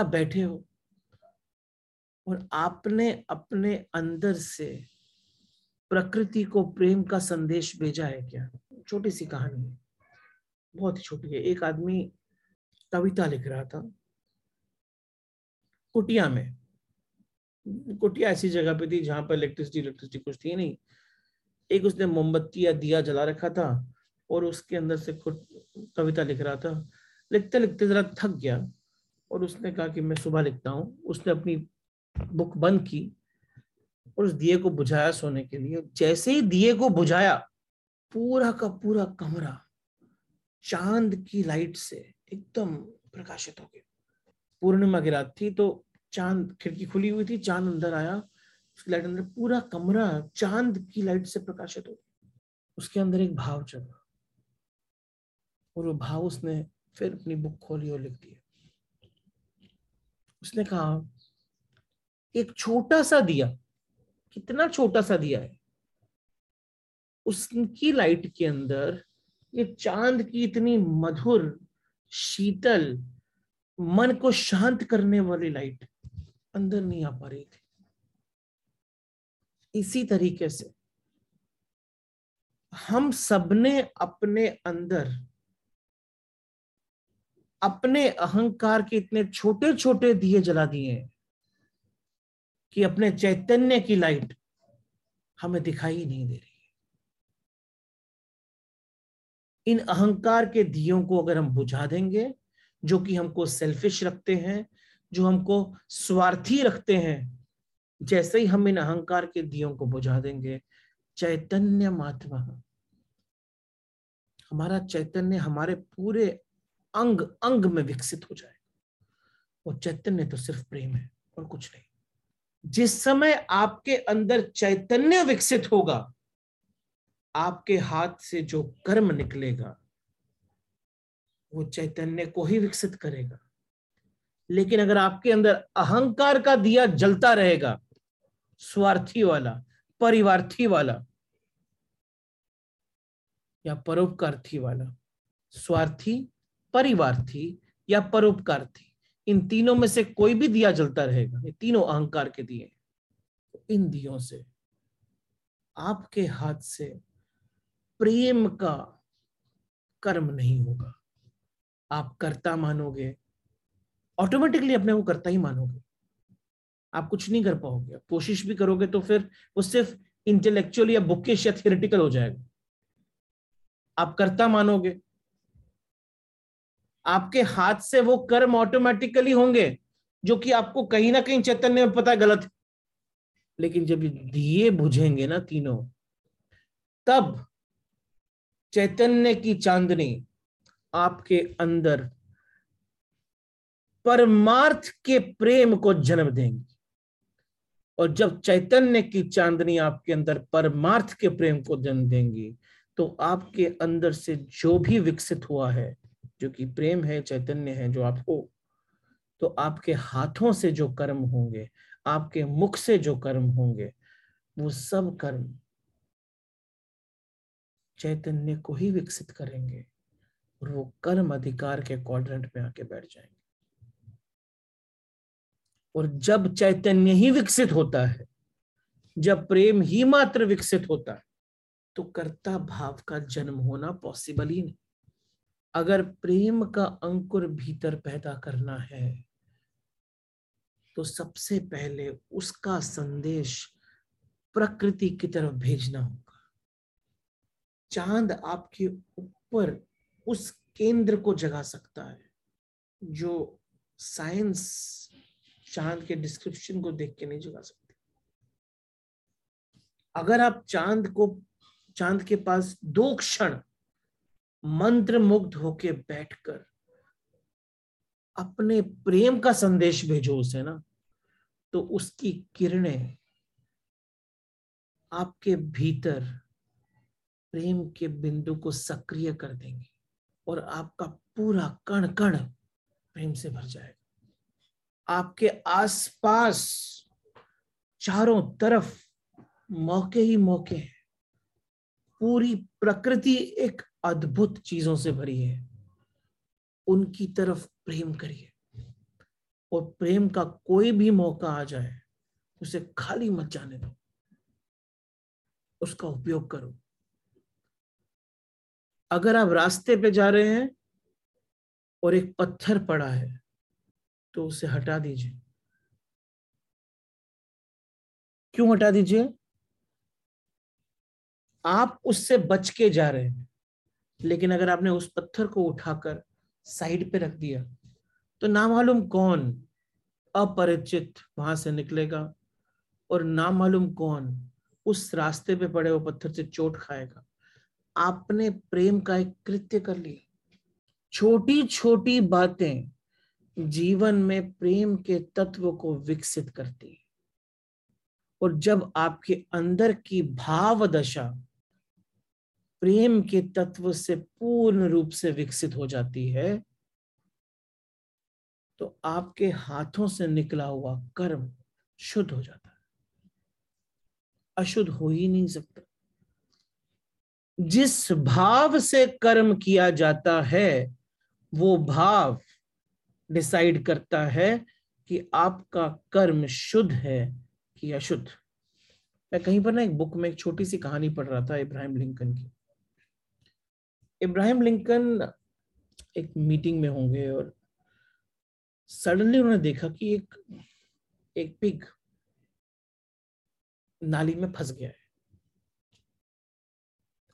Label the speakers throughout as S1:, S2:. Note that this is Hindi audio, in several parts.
S1: आप बैठे हो और आपने अपने अंदर से प्रकृति को प्रेम का संदेश भेजा है क्या? छोटी सी कहानी है। बहुत ही छोटी है। एक आदमी कविता लिख रहा था। कुटिया में। कुटिया ऐसी जगह पे थी जहाँ पर इलेक्ट्रिसिटी इलेक्ट्रिसिटी कुछ थी नहीं। एक उसने मोमबत्ती या दिया, जला रखा था और उसके अंदर से कविता लिख रहा था। लिखते लिखते जरा थक गया। और उसने कहा कि मैं सुबह लिखता हूँ। उसने अपनी बुक बंद की और उस दिए को बुझाया सोने के लिए। जैसे ही दिए को बुझाया, पूरा का पूरा कमरा चाँद की लाइट से एकदम प्रकाशित हो गया। पूर्णिमा की रात थी तो चाँद खिड़की खुली हुई थी, चाँद अंदर आया, उसकी लाइट अंदर पूरा कमरा चाँद की लाइट से प्रकाशित हो गया। उसके अंदर एक भाव चला और वो भाव उसने फिर अपनी बुक खोली और लिख दिया। उसने कहा, एक छोटा सा दिया, कितना छोटा सा दिया है? उसकी लाइट के अंदर ये चाँद की इतनी मधुर, शीतल, मन को शांत करने वाली लाइट अंदर नहीं आ पा रही थी। इसी तरीके से हम सबने अपने अंदर अपने अहंकार के इतने छोटे छोटे दिए जला दिए कि अपने चैतन्य की लाइट हमें दिखाई नहीं दे रही इन अहंकार के दियों को अगर हम बुझा देंगे, जो कि हमको सेल्फिश रखते हैं, जो हमको स्वार्थी रखते हैं, जैसे ही हम इन अहंकार के दियों को बुझा देंगे, चैतन्य महात्मा हमारा चैतन्य हमारे पूरे अंग अंग में विकसित हो जाए। वो चैतन्य तो सिर्फ़ प्रेम है और कुछ नहीं। जिस समय आपके अंदर चैतन्य विकसित होगा, आपके हाथ से जो कर्म निकलेगा, वो चैतन्य को ही विकसित करेगा। लेकिन अगर आपके अंदर अहंकार का दिया जलता रहेगा, स्वार्थी वाला, परिवार्थी वाला, या परोपकार्थी वाला, स्वार्थी परिवार्थी या परोपकार थी, इन तीनों में से कोई भी दिया जलता रहेगा, ये तीनों अहंकार के दिए तो इन दियों से, आपके हाथ से प्रेम का कर्म नहीं होगा। आप कर्ता मानोगे ऑटोमेटिकली अपने को करता ही मानोगे। आप कुछ नहीं कर पाओगे। कोशिश भी करोगे तो फिर वो सिर्फ़ इंटेलेक्चुअल या बुकिश या थियोरिटिकल हो जाएगा। आप कर्ता मानोगे आपके हाथ से वो कर्म ऑटोमेटिकली होंगे, जो कि आपको कहीं ना कहीं चैतन्य में पता है गलत। है लेकिन जब दिए बुझेंगे ना तीनों, तब चैतन्य की चांदनी आपके अंदर परमार्थ के प्रेम को जन्म देंगी। और जब चैतन्य की चांदनी आपके अंदर परमार्थ के प्रेम को जन्म देंगी तो आपके अंदर से जो भी विकसित हुआ है जो कि प्रेम है, चैतन्य है, जो आपको तो आपके हाथों से जो कर्म होंगे, आपके मुख से जो कर्म होंगे, वो सब कर्म चैतन्य को ही विकसित करेंगे और वो कर्म अधिकार के क्वाड्रेंट में आके बैठ जाएँगे। और जब चैतन्य ही विकसित होता है, जब प्रेम ही मात्र विकसित होता है तो कर्ता भाव का जन्म होना पॉसिबल ही नहीं। अगर प्रेम का अंकुर भीतर पैदा करना है तो सबसे पहले उसका संदेश प्रकृति की तरफ़ भेजना होगा। चाँद आपके ऊपर उस केंद्र को जगा सकता है, जो साइंस चाँद के डिस्क्रिप्शन को देख के नहीं जगा सकती। अगर आप चाँद को, चाँद के पास दो क्षण मंत्र मुग्ध होके बैठकर अपने प्रेम का संदेश भेजो उसे ना तो उसकी किरणें आपके भीतर प्रेम के बिंदु को सक्रिय कर देंगे और आपका पूरा कण कण प्रेम से भर जाएगा। आपके आसपास चारों तरफ़ मौके ही मौके हैं। पूरी प्रकृति एक अद्भुत चीज़ों से भरी है। उनकी तरफ़ प्रेम करिए। और प्रेम का कोई भी मौका आ जाए, उसे खाली मत जाने दो। उसका उपयोग करो। अगर आप रास्ते पे जा रहे हैं और एक पत्थर पड़ा है तो उसे हटा दीजिए। क्यों हटा दीजिए? आप उससे बच के जा रहे हैं। लेकिन अगर आपने उस पत्थर को उठाकर साइड पे रख दिया तो ना मालूम कौन अपरिचित वहाँ से निकलेगा और ना मालूम कौन उस रास्ते पे पड़े हुए पत्थर से चोट खाएगा? आपने प्रेम का एक कृत्य कर लिया। छोटी छोटी बातें जीवन में प्रेम के तत्व को विकसित करती और जब आपके अंदर की भाव दशा प्रेम के तत्व से पूर्ण रूप से विकसित हो जाती है तो आपके हाथों से निकला हुआ कर्म शुद्ध हो जाता है। अशुद्ध हो ही नहीं सकता। जिस भाव से कर्म किया जाता है, वो भाव डिसाइड करता है कि आपका कर्म शुद्ध है कि अशुद्ध। मैं कहीं पर ना एक बुक में एक छोटी सी कहानी पढ़ रहा था इब्राहिम लिंकन की। इब्राहिम लिंकन एक मीटिंग में होंगे और सडनली उन्होंने देखा कि एक एक पिग नाली में फंस गया है।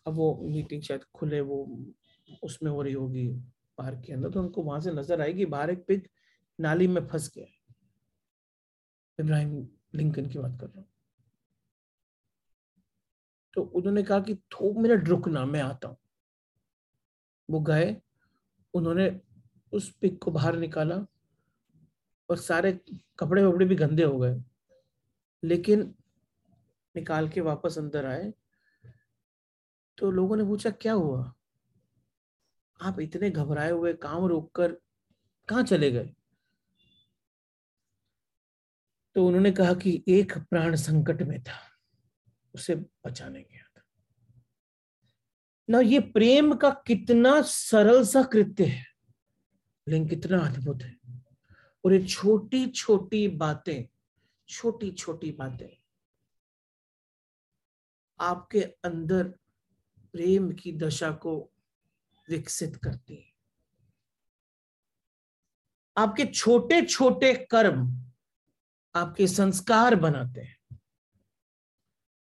S1: अब वो मीटिंग शायद खुले, वो उसमें हो रही होगी पार्क के अंदर तो उनको वहाँ से नज़र आएगी, बाहर एक पिग नाली में फंस गया है। इब्राहिम लिंकन की बात कर रहा हूँ। तो उन्होंने कहा कि थोक मिनट रुकना, मैं आता हूँ। वो गए, उन्होंने उस पिक को बाहर निकाला और सारे कपड़े वपड़े भी गंदे हो गए। लेकिन निकाल के वापस अंदर आए। तो लोगों ने पूछा, क्या हुआ? आप इतने घबराए हुए, काम रोककर कहा चले गए? तो उन्होंने कहा कि एक प्राण संकट में था, उसे बचाने गया ना ये प्रेम का कितना सरल सा कृत्य है। लेकिन कितना अद्भुत है। और ये छोटी छोटी बातें छोटी छोटी बातें आपके अंदर प्रेम की दशा को विकसित करती है। आपके छोटे छोटे कर्म आपके संस्कार बनाते हैं।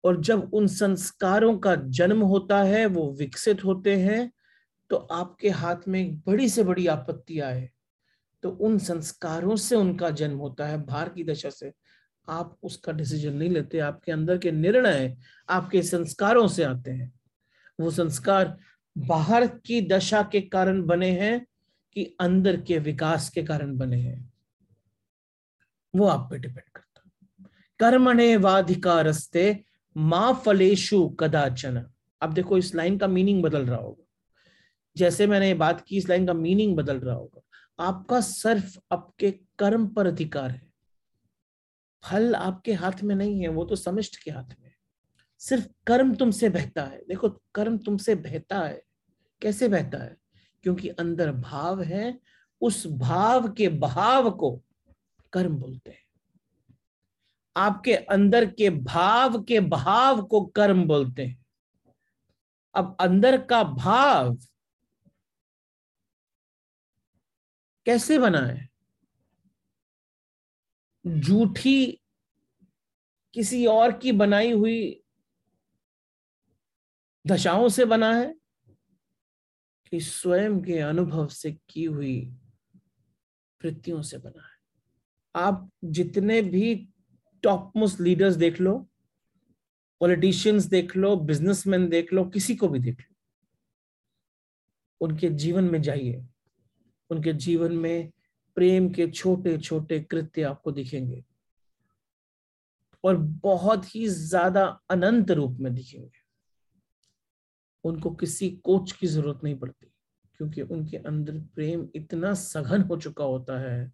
S1: और जब उन संस्कारों का जन्म होता है, वो विकसित होते हैं तो आपके हाथ में एक बड़ी से बड़ी आपत्ति आए। तो उन संस्कारों से उनका जन्म होता है, भार की दशा से। आप उसका डिसीज़न नहीं लेते, आपके अंदर के निर्णय आपके संस्कारों से आते हैं। वो संस्कार बाहर की दशा के कारण बने हैं कि अंदर के विकास के कारण बने हैं। वो आप पे डिपेंड करता कर्मणे वाधिकारस्ते माँ फलेशु कदाचन। अब देखो, इस लाइन का मीनिंग बदल रहा होगा। जैसे मैंने बात की, इस लाइन का मीनिंग बदल रहा होगा। आपका सिर्फ़ आपके कर्म पर अधिकार है। फल आपके हाथ में नहीं है, वो तो समिष्ट के हाथ में। सिर्फ़ कर्म तुमसे बहता है। देखो, कर्म तुमसे बहता है। कैसे बहता है? क्योंकि अंदर भाव है, उस भाव के भाव को कर्म बोलते हैं। आपके अंदर के भाव के भाव को कर्म बोलते हैं। अब अंदर का भाव कैसे बना है? झूठी किसी और की बनाई हुई दशाओं से बना है कि स्वयं के अनुभव से की हुई वृत्तियों से बना है। आप जितने भी टॉप मोस्ट लीडर्स देख लो पॉलिटिशियंस देख लो बिजनेसमैन देख लो, किसी को भी देख लो। उनके जीवन में जाइए। उनके जीवन में प्रेम के छोटे छोटे कृत्य आपको दिखेंगे। और बहुत ही ज़्यादा अनंत रूप में दिखेंगे। उनको किसी कोच की ज़रूरत नहीं पड़ती, क्योंकि उनके अंदर प्रेम इतना सघन हो चुका होता है।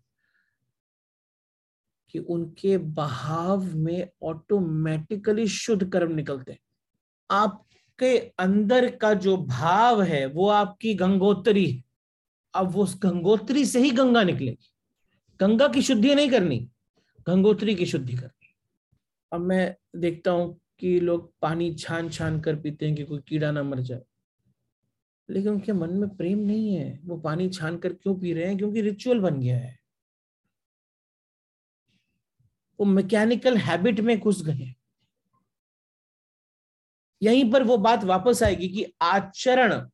S1: कि उनके बहाव में ऑटोमेटिकली शुद्ध कर्म निकलते हैं। आपके अंदर का जो भाव है, वो आपकी गंगोत्री है। अब वो उस गंगोत्री से ही गंगा निकलेगी। गंगा की शुद्धि नहीं करनी, गंगोत्री की शुद्धि करनी। अब मैं देखता हूँ कि लोग पानी छान छान कर पीते हैं कि कोई कीड़ा ना मर जाए। लेकिन उनके मन में प्रेम नहीं है। वो पानी छान कर क्यों पी रहे हैं? क्योंकि रिचुअल बन गया है। वो मैकेनिकल हैबिट में घुस गए। यहीं पर वो बात वापस आएगी कि आचरण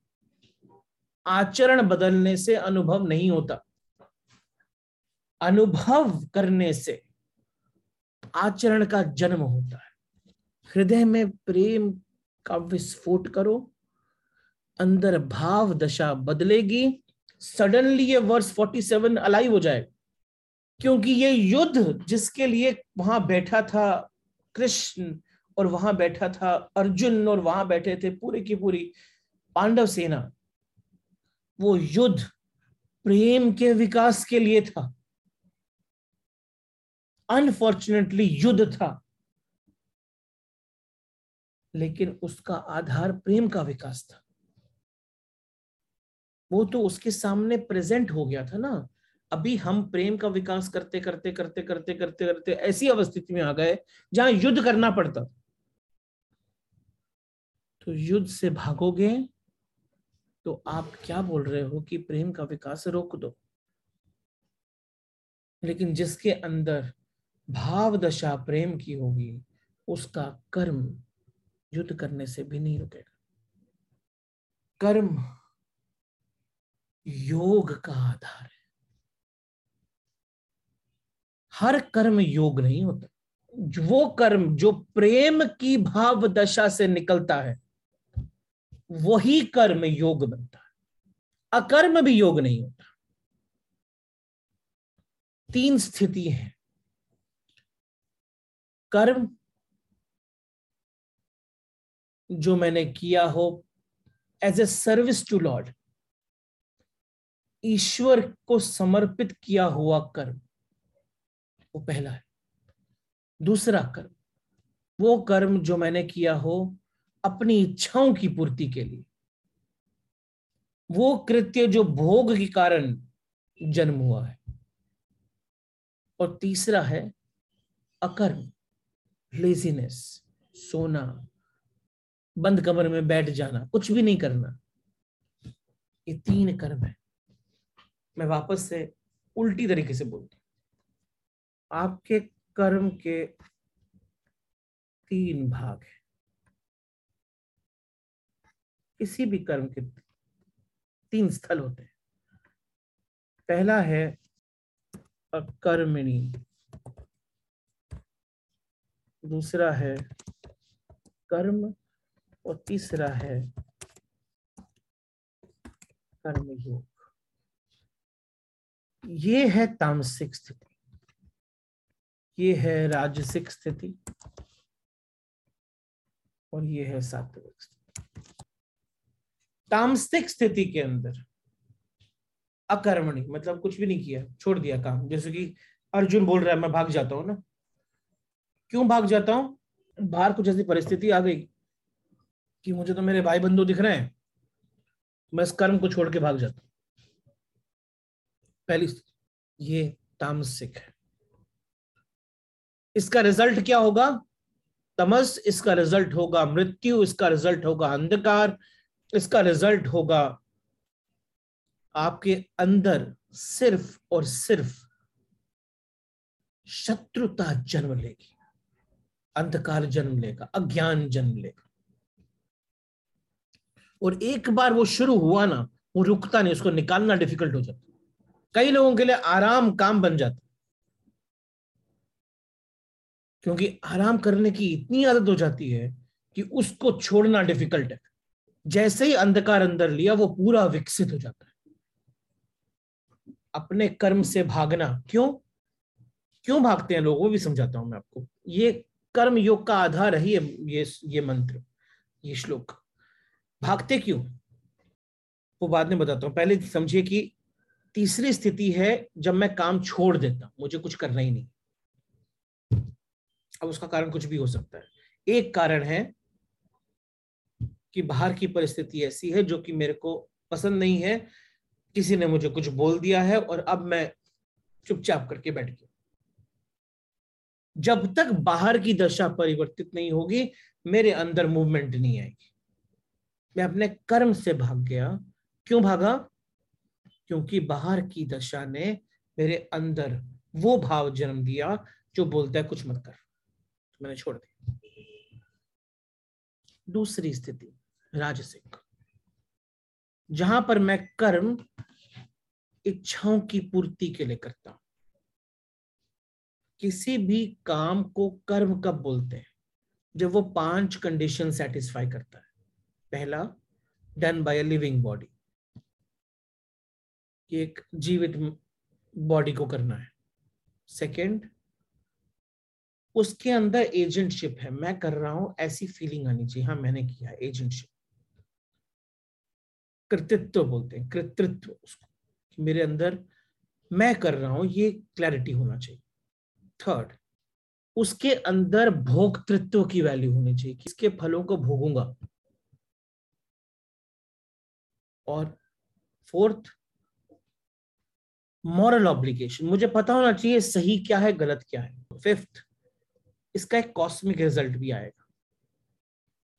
S1: आचरण बदलने से अनुभव नहीं होता। अनुभव करने से आचरण का जन्म होता है। हृदय में प्रेम का विस्फोट करो, अंदर भाव दशा बदलेगी सडनली ये वर्ष 47 अलाइव हो जाए क्योंकि ये युद्ध जिसके लिए वहाँ बैठा था कृष्ण और वहाँ बैठा था अर्जुन और वहाँ बैठे थे पूरी की पूरी पांडव सेना, वो युद्ध प्रेम के विकास के लिए था। अनफॉर्चुनेटली युद्ध था। लेकिन उसका आधार प्रेम का विकास था। वो तो उसके सामने प्रेजेंट हो गया था ना। अभी हम प्रेम का विकास करते करते करते करते करते करते ऐसी अवस्थिति में आ गए जहाँ युद्ध करना पड़ता तो युद्ध से भागोगे तो आप क्या बोल रहे हो कि प्रेम का विकास रोक दो? लेकिन जिसके अंदर भाव दशा प्रेम की होगी, उसका कर्म युद्ध करने से भी नहीं रुकेगा। कर्म योग का आधार है। हर कर्म योग नहीं होता। वो कर्म जो प्रेम की भाव दशा से निकलता है, वही कर्म योग बनता है। अकर्म भी योग नहीं होता। तीन स्थिति है। कर्म जो मैंने किया हो as a service to lord ईश्वर को समर्पित किया हुआ कर्म। वो पहला है। दूसरा कर्म, वो कर्म जो मैंने किया हो अपनी इच्छाओं की पूर्ति के लिए। वो कृत्य जो भोग के कारण जन्म हुआ है। और तीसरा है अकर्म लेजीनेस सोना, बंद कमर में बैठ जाना, कुछ भी नहीं करना। ये तीन कर्म है। मैं वापस से उल्टी तरीके से बोलता आपके कर्म के तीन भाग हैं। किसी भी कर्म के तीन स्थल होते हैं। पहला है अकर्मिणी। दूसरा है कर्म और तीसरा है कर्मयोग। ये है तामसिक स्थिति। ये है राजसिक स्थिति और ये है सात्विक स्थिति। तामसिक स्थिति के अंदर अकर्मणी मतलब कुछ भी नहीं किया, छोड़ दिया काम। जैसे कि अर्जुन बोल रहा है, मैं भाग जाता हूँ ना। क्यों भाग जाता हूँ? बाहर कुछ ऐसी परिस्थिति आ गई कि मुझे तो मेरे भाई बंधु दिख रहे हैं मैं इस कर्म को छोड़ के भाग जाता हूँ। पहली ये तामसिक है। इसका रिज़ल्ट क्या होगा? तमस, इसका रिज़ल्ट होगा मृत्यु, इसका रिज़ल्ट होगा अंधकार, इसका रिज़ल्ट होगा आपके अंदर सिर्फ़ और सिर्फ़ शत्रुता जन्म लेगी। अंधकार जन्म लेगा, अज्ञान जन्म लेगा। और एक बार वो शुरू हुआ ना, वो रुकता नहीं, उसको निकालना डिफ़िकल्ट हो जाता कई लोगों के लिए आराम काम बन जाता क्योंकि आराम करने की इतनी आदत हो जाती है कि उसको छोड़ना डिफ़िकल्ट है। जैसे ही अंधकार अंदर लिया, वो पूरा विकसित हो जाता है। अपने कर्म से भागना, क्यों? क्यों भागते हैं लोग? वो भी समझाता हूँ मैं आपको। ये कर्म योग का आधार है, ये ये ये मंत्र, ये श्लोक। भागते क्यों? वो बाद में बताता हूँ। पहले समझिए कि तीसरी स्थिति है जब मैं काम छोड़ देता मुझे कुछ करना ही नहीं। अब उसका कारण कुछ भी हो सकता है। एक कारण है कि बाहर की परिस्थिति ऐसी है जो कि मेरे को पसंद नहीं है। किसी ने मुझे कुछ बोल दिया है और अब मैं चुपचाप करके बैठ गया। जब तक बाहर की दशा परिवर्तित नहीं होगी, मेरे अंदर मूवमेंट नहीं आएगी। मैं अपने कर्म से भाग गया। क्यों भागा? क्योंकि बाहर की दशा ने मेरे अंदर वो भाव जन्म दिया जो बोलता है, कुछ मत कर। तो मैंने छोड़ दिया। दूसरी स्थिति, राजसिक। जहाँ पर मैं कर्म इच्छाओं की पूर्ति के लिए करता हूँ। किसी भी काम को कर्म कब बोलते हैं? जब वो पाँच कंडीशन सेटिस्फाई करता है। पहला done by a living body एक जीवित बॉडी को करना है। सेकंड उसके अंदर एजेंटशिप है। मैं कर रहा हूँ, ऐसी फीलिंग आनी चाहिए। हाँ मैंने किया, एजेंटशिप। कृतित्व बोलते हैं, कृतित्व उसको मेरे अंदर मैं कर रहा हूँ, ये क्लैरिटी होना चाहिए। थर्ड उसके अंदर भोक्तृत्व की वैल्यू होनी चाहिए किसके फलों को भोगूँगा। और फोर्थ मॉरल ऑब्लिगेशन मुझे पता होना चाहिए, सही क्या है, गलत क्या है। फिफ्थ इसका एक कॉस्मिक रिज़ल्ट भी आएगा।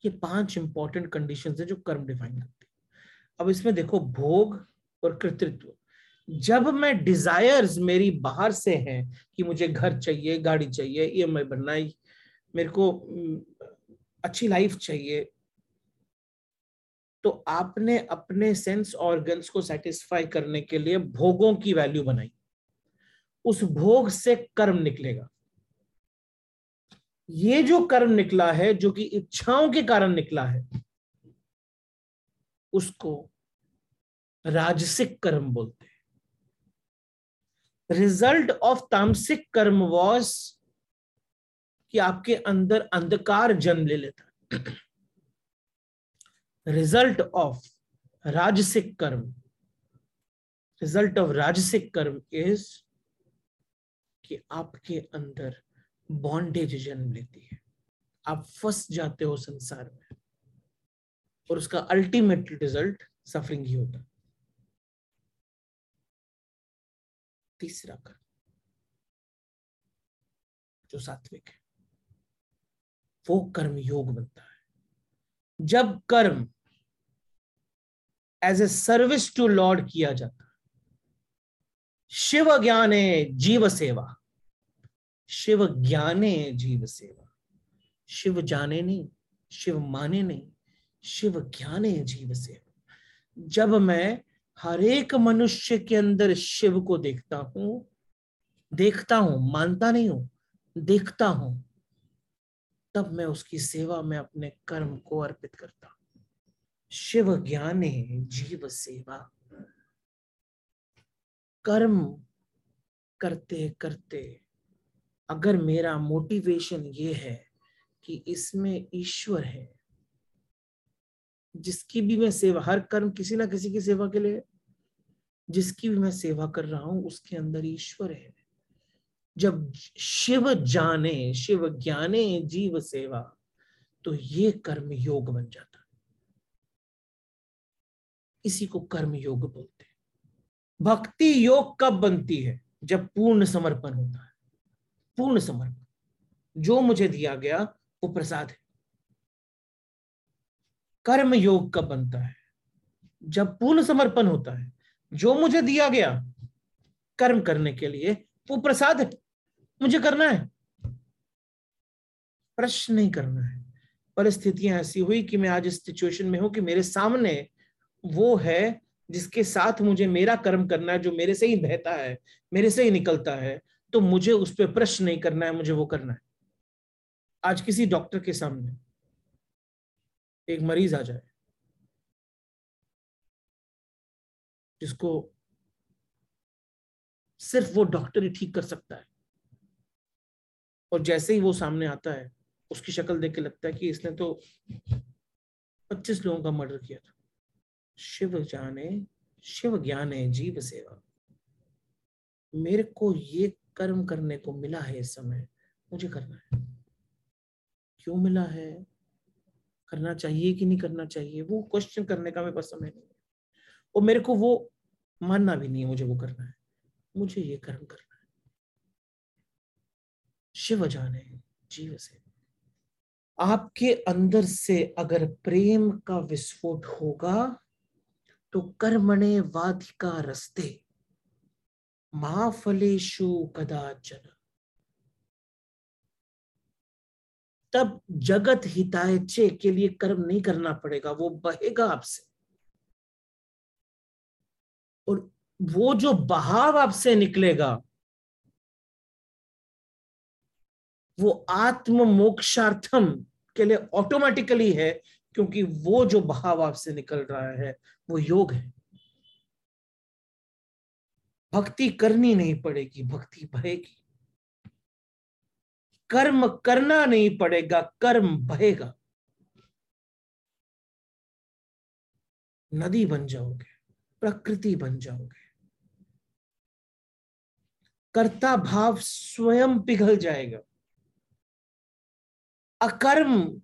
S1: ये पाँच इंपॉर्टेंट कंडीशन है जो कर्म डिफाइन करते हैं। अब इसमें देखो, भोग और कृतित्व जब मैं डिजायर्स मेरी बाहर से हैं कि मुझे घर चाहिए, गाड़ी चाहिए ई एम आई बनना, मेरे को अच्छी लाइफ चाहिए तो आपने अपने सेंस ऑर्गन्स को सेटिस्फाई करने के लिए भोगों की वैल्यू बनाई। उस भोग से कर्म निकलेगा। ये जो कर्म निकला है, जो कि इच्छाओं के कारण निकला है, उसको राजसिक कर्म बोलते हैं। रिज़ल्ट ऑफ़ तामसिक कर्म वॉज़ कि आपके अंदर अंधकार जन्म ले लेता रिज़ल्ट ऑफ़ राजसिक कर्म रिज़ल्ट ऑफ़ राजसिक कर्म इज़ कि आपके अंदर बॉन्डेज जन्म लेती है। आप फंस जाते हो संसार में। और उसका अल्टीमेट रिज़ल्ट सफरिंग ही होता। तीसरा कर्म, जो सात्विक है, वो कर्म योग बनता है। जब कर्म as a service to lord किया जाता, शिव ज्ञाने, जीव सेवा शिव ज्ञाने जीव सेवा। शिव जाने नहीं, शिव माने नहीं, शिव ज्ञाने जीव सेवा। जब मैं हर एक मनुष्य के अंदर शिव को देखता हूँ देखता हूँ, मानता नहीं हूँ, देखता हूँ, तब मैं उसकी सेवा में अपने कर्म को अर्पित करता हूँ। शिव ज्ञाने जीव सेवा। कर्म करते करते अगर मेरा मोटिवेशन ये है कि इसमें ईश्वर है, जिसकी भी मैं सेवा, हर कर्म किसी ना किसी की सेवा के लिए, जिसकी भी मैं सेवा कर रहा हूँ, उसके अंदर ईश्वर है। जब शिव जाने, शिव ज्ञाने जीव सेवा तो ये कर्म योग बन जाता इसी को कर्म योग बोलते हैं। भक्ति योग कब बनती है? जब पूर्ण समर्पण होता है। पूर्ण समर्पण। जो मुझे दिया गया, वो प्रसाद है। कर्म योग कब बनता है? जब पूर्ण समर्पण होता है, जो मुझे दिया गया, कर्म करने के लिए, वो प्रसाद है। मुझे करना है। प्रश्न नहीं करना है। परिस्थितियाँ ऐसी हुई कि मैं आज इस सिचुएशन में हूँ कि मेरे सामने वो है जिसके साथ मुझे मेरा कर्म करना है, जो मेरे से ही बहता है, मेरे से ही निकलता है तो मुझे उस पर प्रश्न नहीं करना है, मुझे वो करना है। आज किसी डॉक्टर के सामने एक मरीज़ आ जाए, जिसको सिर्फ़ वो डॉक्टर ही ठीक कर सकता है, और जैसे ही वो सामने आता है, उसकी शक्ल देख के लगता है कि इसने तो 25 लोगों का मर्डर किया था। शिव जाने, शिव ज्ञान है, जीव सेवा। मेरे को ये कर्म करने को मिला है इस समय? मुझे करना है। क्यों मिला है? करना चाहिए कि नहीं करना चाहिए? वो क्वेश्चन करने का मेरे पास समय नहीं है। और मेरे को वो मानना भी नहीं है, मुझे वो करना है। मुझे ये कर्म करना है। शिव जाने, जीव से। आपके अंदर से अगर प्रेम का विस्फोट होगा तो कर्मणे वाधिका रस्ते। महाफलेशु कदाचन। तब जगत हितायचे के लिए कर्म नहीं करना पड़ेगा, वो बहेगा आपसे। और वो जो बहाव आपसे निकलेगा, वो आत्म मोक्षार्थम के लिए ऑटोमेटिकली है, क्योंकि वो जो बहाव आपसे निकल रहा है, वो योग है। भक्ति करनी नहीं पड़ेगी, भक्ति बहेगी। कर्म करना नहीं पड़ेगा, कर्म बहेगा। नदी बन जाओगे, प्रकृति बन जाओगे। कर्ता भाव स्वयं पिघल जाएगा। अकर्म,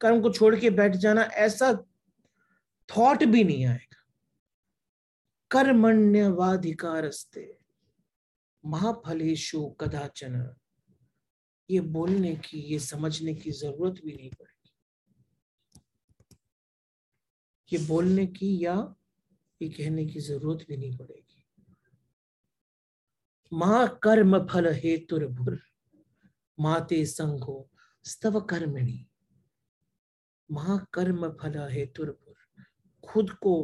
S1: कर्म को छोड़ के बैठ जाना ऐसा थॉट भी नहीं आएगा। कर्मण्यवाधिकारस्ते। महाफलेशु कदाचन ये बोलने की, ये समझने की ज़रूरत भी नहीं पड़ेगी ये बोलने की या ये कहने की ज़रूरत भी नहीं पड़ेगी। महाकर्म फल हेतुर्भुर, माते संघो स्तव कर्मिणी। महाकर्म फल हेतुर्भुर, खुद को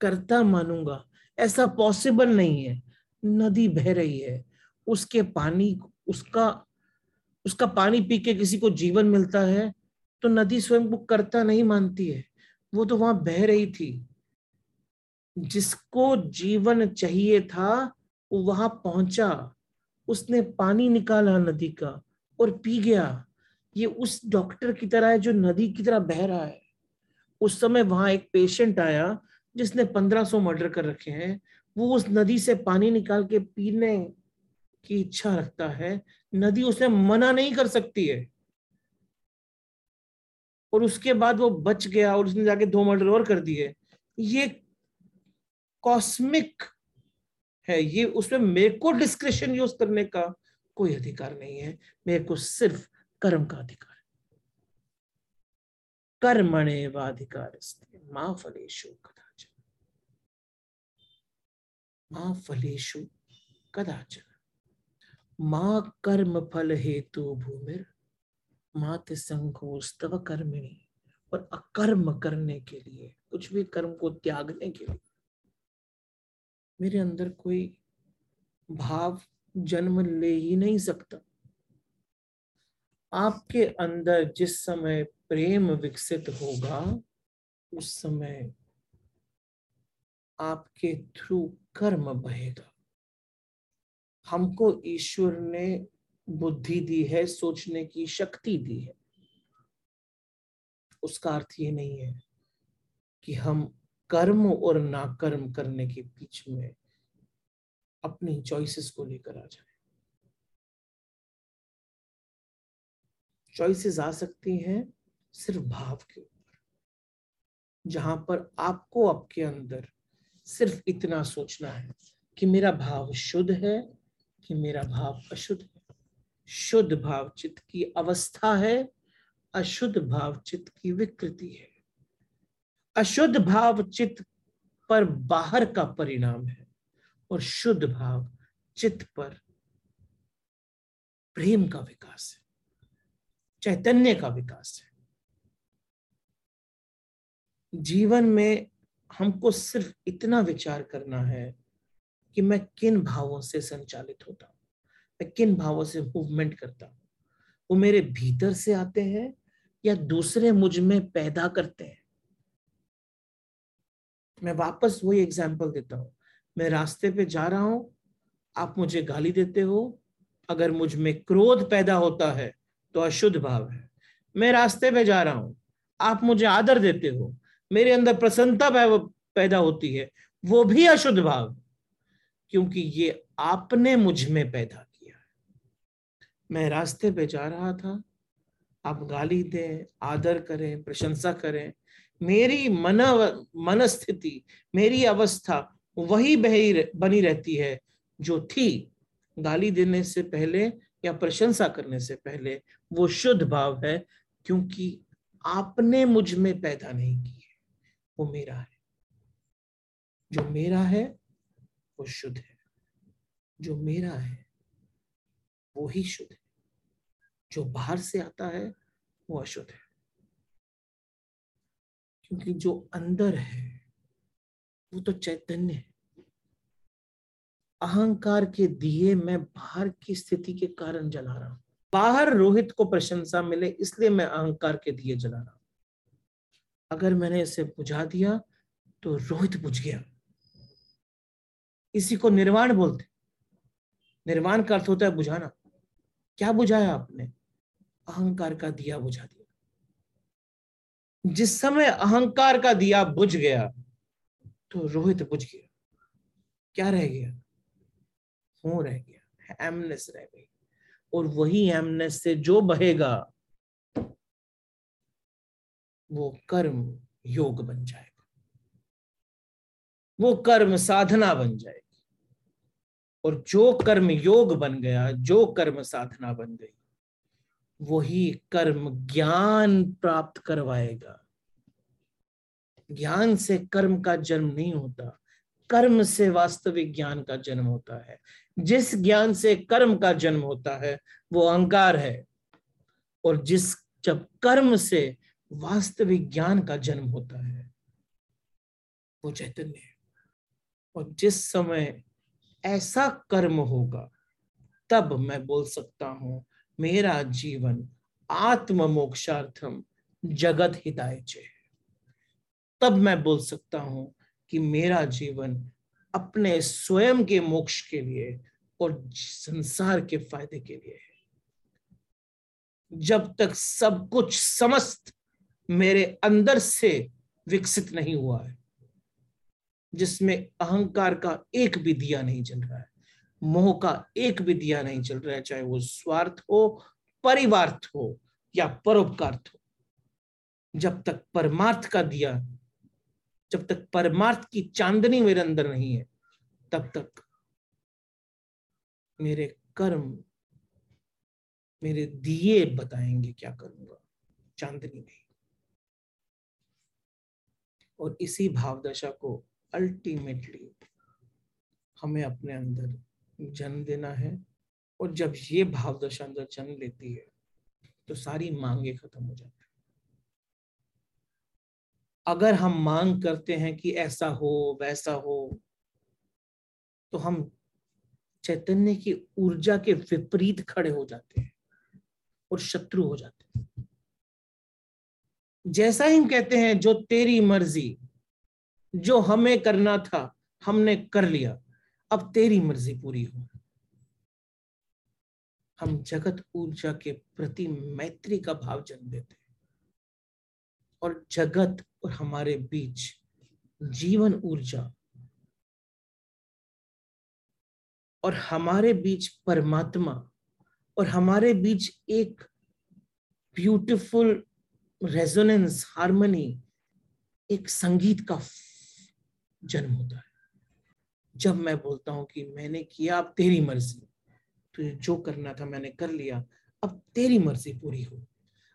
S1: करता मानूँगा ऐसा पॉसिबल नहीं है। नदी बह रही है। उसके पानी, उसका उसका पानी पी के किसी को जीवन मिलता है तो नदी स्वयं को करता नहीं मानती है। वो तो वहाँ बह रही थी। जिसको जीवन चाहिए था, वो वहाँ पहुँचा। उसने पानी निकाला नदी का और पी गया। ये उस डॉक्टर की तरह है जो नदी की तरह बह रहा है। उस समय वहाँ एक पेशेंट आया जिसने 1500 मर्डर कर रखे हैं, वो उस नदी से पानी निकाल के पीने की इच्छा रखता है। नदी उसे मना नहीं कर सकती है। और उसके बाद वो बच गया और उसने जाके दो मर्डर और कर दिए। ये कॉस्मिक है। ये उसमें मेरे को डिस्क्रिप्शन यूज़ करने का कोई अधिकार नहीं है। मेरे को सिर्फ़ कर्म का अधिकार है। कर्मणे वाधिकार माँ फलेशु माँ फलेशु कदाचन। माँ कर्म फल हेतु भूमिर मात संघोस्तव कर्मिणी। और अकर्म करने के लिए, कुछ भी कर्म को त्यागने के लिए। मेरे अंदर कोई भाव, जन्म ले ही नहीं सकता। आपके अंदर जिस समय प्रेम विकसित होगा, उस समय आपके थ्रू कर्म बहेगा। हमको ईश्वर ने बुद्धि दी है, सोचने की शक्ति दी है। उसका अर्थ ये नहीं है कि हम कर्म और नाकर्म करने के बीच में अपनी चॉइसेस को लेकर आ जाए। चॉइसेस आ सकती हैं सिर्फ़ भाव के ऊपर, जहाँ पर आपको आपके अंदर सिर्फ़ इतना सोचना है कि मेरा भाव शुद्ध है, कि मेरा भाव अशुद्ध है। शुद्ध भाव चित्त की अवस्था है, अशुद्ध भाव चित्त की विकृति है। अशुद्ध भाव चित्त पर बाहर का परिणाम है और शुद्ध भाव चित्त पर प्रेम का विकास है, चैतन्य का विकास है। जीवन में हमको सिर्फ़ इतना विचार करना है कि मैं किन भावों से संचालित होता हूँ? मैं किन भावों से मूवमेंट करता हूँ? वो मेरे भीतर से आते हैं या दूसरे मुझमें पैदा करते हैं? मैं वापस वही एग्ज़ाम्पल देता हूँ। मैं रास्ते पे जा रहा हूँ, आप मुझे गाली देते हो, अगर मुझमें क्रोध पैदा होता है तो अशुद्ध भाव है। मैं रास्ते पे जा रहा हूँ, आप मुझे आदर देते हो मेरे अंदर प्रसन्नता पैदा होती है, वो भी अशुद्ध भाव, क्योंकि ये आपने मुझमें पैदा किया मैं रास्ते पे जा रहा था, आप गाली दें, आदर करें, प्रशंसा करें, मेरी मन मन स्थिति मेरी अवस्था वही बही बनी रहती है, जो थी। गाली देने से पहले या प्रशंसा करने से पहले वो शुद्ध भाव है, क्योंकि आपने मुझमें पैदा नहीं की है वो मेरा है। जो मेरा है, वो शुद्ध है। जो मेरा है, वो ही शुद्ध है। जो बाहर से आता है, वो अशुद्ध है। क्योंकि जो अंदर है, वो तो चैतन्य है। अहंकार के दिए मैं बाहर की स्थिति के कारण जला रहा हूँ। बाहर रोहित को प्रशंसा मिले, इसलिए मैं अहंकार के दिए जला रहा हूँ। अगर मैंने इसे बुझा दिया तो रोहित बुझ गया। इसी को निर्वाण बोलते निर्वाण का अर्थ होता है बुझाना। क्या बुझाया आपने? अहंकार का दिया बुझा दिया। जिस समय अहंकार का दिया बुझ गया तो रोहित बुझ गया। क्या रह गया? हो रह गया। एमनेस रह गई। और वही एमनेस से जो बहेगा वो कर्म योग बन जाएगा। वो कर्म साधना बन जाएगी। और जो कर्म योग बन गया, जो कर्म साधना बन गई, वही कर्म ज्ञान प्राप्त करवाएगा। ज्ञान से कर्म का जन्म नहीं होता, कर्म से वास्तविक ज्ञान का जन्म होता है। जिस ज्ञान से कर्म का जन्म होता है, वो अहंकार है। और जिस, जब कर्म से वास्तविक ज्ञान का जन्म होता है, वो चैतन्य और जिस समय ऐसा कर्म होगा, तब मैं बोल सकता हूँ, मेरा जीवन आत्म मोक्षार्थम जगत हिताय तब मैं बोल सकता हूँ कि मेरा जीवन अपने स्वयं के मोक्ष के लिए और संसार के फ़ायदे के लिए है। जब तक सब कुछ समस्त मेरे अंदर से विकसित नहीं हुआ है, जिसमें अहंकार का एक भी दिया नहीं चल रहा है, मोह का एक भी दिया नहीं चल रहा है, चाहे वो स्वार्थ हो, परिवार्थ हो, या परोपकार हो। जब तक परमार्थ का दिया, जब तक परमार्थ की चांदनी मेरे अंदर नहीं है, तब तक मेरे कर्म, मेरे दिए बताएँगे क्या करूँगा, चांदनी नहीं। और इसी भावदशा को अल्टीमेटली हमें अपने अंदर जन्म देना है। और जब ये भाव दशा अंदर जन्म लेती है तो सारी मांगे खत्म हो जाती है। अगर हम मांग करते हैं कि ऐसा हो, वैसा हो तो हम चैतन्य की ऊर्जा के विपरीत खड़े हो जाते हैं और शत्रु हो जाते हैं। जैसा ही हम कहते हैं, जो तेरी मर्ज़ी, जो हमें करना था, हमने कर लिया। अब तेरी मर्ज़ी पूरी हो। हम जगत ऊर्जा के प्रति मैत्री का भाव जन्म देते हैं। और जगत और हमारे बीच जीवन ऊर्जा और हमारे बीच परमात्मा और हमारे बीच एक ब्यूटीफुल रेजोनेंस हारमोनी एक संगीत का जन्म होता है। जब मैं बोलता हूँ कि मैंने किया, अब तेरी मर्ज़ी। तो जो करना था, मैंने कर लिया। अब तेरी मर्ज़ी पूरी हो।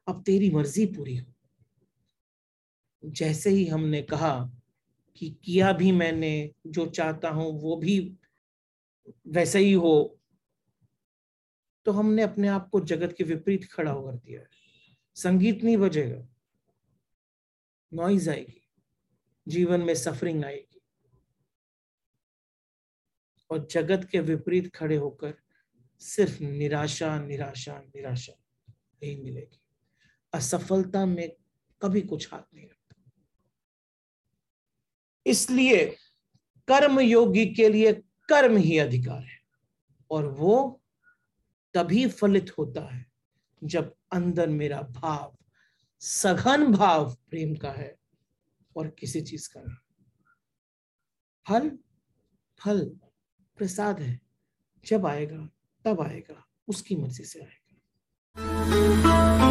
S1: अब तेरी मर्ज़ी पूरी हो। जैसे ही हमने कहा कि किया भी मैंने, जो चाहता हूँ, वो भी वैसे ही हो तो हमने अपने आप को जगत के विपरीत खड़ा कर दिया। संगीत नहीं बजेगा। नॉइज़ आएगी। जीवन में सफरिंग आएगी। और जगत के विपरीत खड़े होकर सिर्फ़ निराशा निराशा निराशा यही मिलेगी। असफलता में कभी कुछ हाथ नहीं रखता। इसलिए कर्म योगी के लिए कर्म ही अधिकार है। और वो तभी फलित होता है जब अंदर मेरा भाव, सघन भाव प्रेम का है और किसी चीज़ का नहीं। फल फल प्रसाद है। जब आएगा, तब आएगा, उसकी मर्ज़ी से आएगा।